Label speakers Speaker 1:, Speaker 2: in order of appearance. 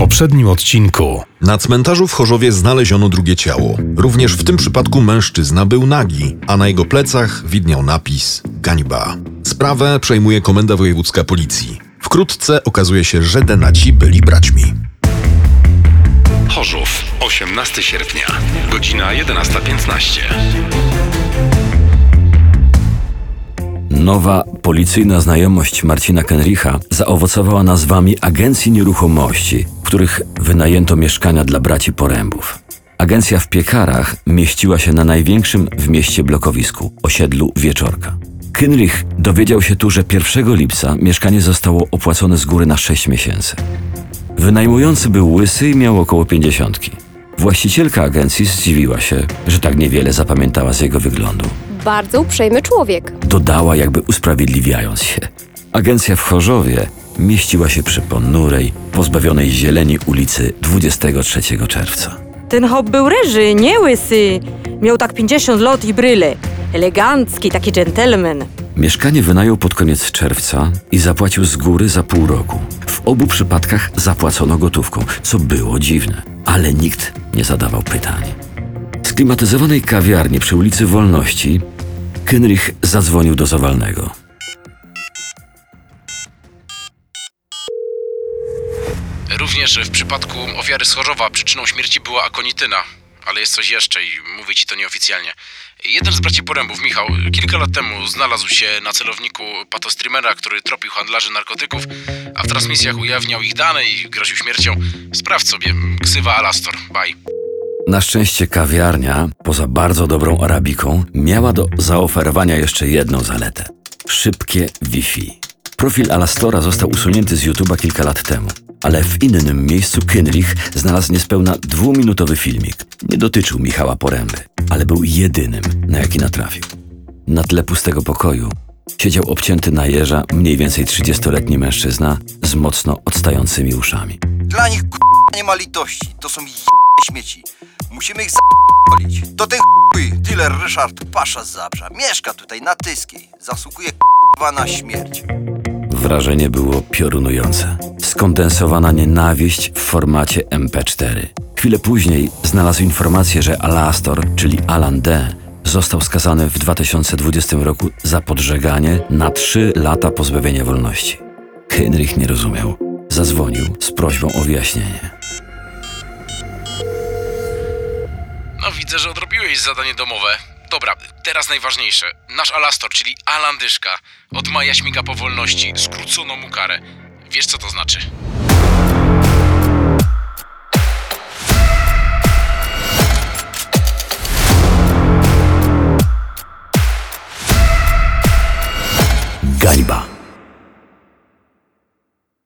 Speaker 1: poprzednim odcinku.
Speaker 2: Na cmentarzu w Chorzowie znaleziono drugie ciało. Również w tym przypadku mężczyzna był nagi, a na jego plecach widniał napis Gańba. Sprawę przejmuje Komenda Wojewódzka Policji. Wkrótce okazuje się, że denaci byli braćmi.
Speaker 1: Chorzów, 18 sierpnia, godzina 11.15.
Speaker 3: Nowa policyjna znajomość Marcina Kenricha zaowocowała nazwami agencji nieruchomości, których wynajęto mieszkania dla braci Porębów. Agencja w Piekarach mieściła się na największym w mieście blokowisku, osiedlu Wieczorka. Kenrich dowiedział się tu, że 1 lipca mieszkanie zostało opłacone z góry na 6 miesięcy. Wynajmujący był łysy i miał około pięćdziesiątki. Właścicielka agencji zdziwiła się, że tak niewiele zapamiętała z jego wyglądu.
Speaker 4: Bardzo uprzejmy człowiek.
Speaker 3: Dodała, jakby usprawiedliwiając się. Agencja w Chorzowie mieściła się przy ponurej, pozbawionej zieleni ulicy 23 czerwca.
Speaker 5: Ten hop był reży, nie łysy. Miał tak 50 lot i bryle. Elegancki, taki dżentelmen.
Speaker 3: Mieszkanie wynajął pod koniec czerwca i zapłacił z góry za pół roku. W obu przypadkach zapłacono gotówką, co było dziwne, ale nikt nie zadawał pytań. Z klimatyzowanej kawiarni przy ulicy Wolności Kenrich zadzwonił do Zawalnego.
Speaker 6: Również w przypadku ofiary z Chorzowa przyczyną śmierci była akonityna. Ale jest coś jeszcze i mówię ci to nieoficjalnie. Jeden z braci Porębów, Michał, kilka lat temu znalazł się na celowniku patostreamera, który tropił handlarzy narkotyków, a w transmisjach ujawniał ich dane i groził śmiercią. Sprawdź sobie, ksywa Alastor, bye.
Speaker 3: Na szczęście kawiarnia, poza bardzo dobrą arabiką, miała do zaoferowania jeszcze jedną zaletę. Szybkie Wi-Fi. Profil Alastora został usunięty z YouTube'a kilka lat temu, ale w innym miejscu Kenrich znalazł niespełna dwuminutowy filmik. Nie dotyczył Michała Poręby, ale był jedynym, na jaki natrafił. Na tle pustego pokoju siedział obcięty na jeża mniej więcej 30-letni mężczyzna z mocno odstającymi uszami.
Speaker 7: Dla nich k***a nie ma litości. To są je śmieci. Musimy ich za***olić. To ten chuj, dealer Ryszard Pasza z Zabrza. Mieszka tutaj na Tyskiej. Zasługuje k***a na śmierć.
Speaker 3: Wrażenie było piorunujące. Skondensowana nienawiść w formacie MP4. Chwilę później znalazł informację, że Alastor, czyli Alan D., został skazany w 2020 roku za podżeganie na 3 lata pozbawienia wolności. Heinrich nie rozumiał. Zadzwonił z prośbą o wyjaśnienie.
Speaker 6: No widzę, że odrobiłeś zadanie domowe. Dobra, teraz najważniejsze. Nasz Alastor, czyli Alan Dyszka, od maja śmiga po wolności, skrócono mu karę. Wiesz co to znaczy?
Speaker 3: Gańba.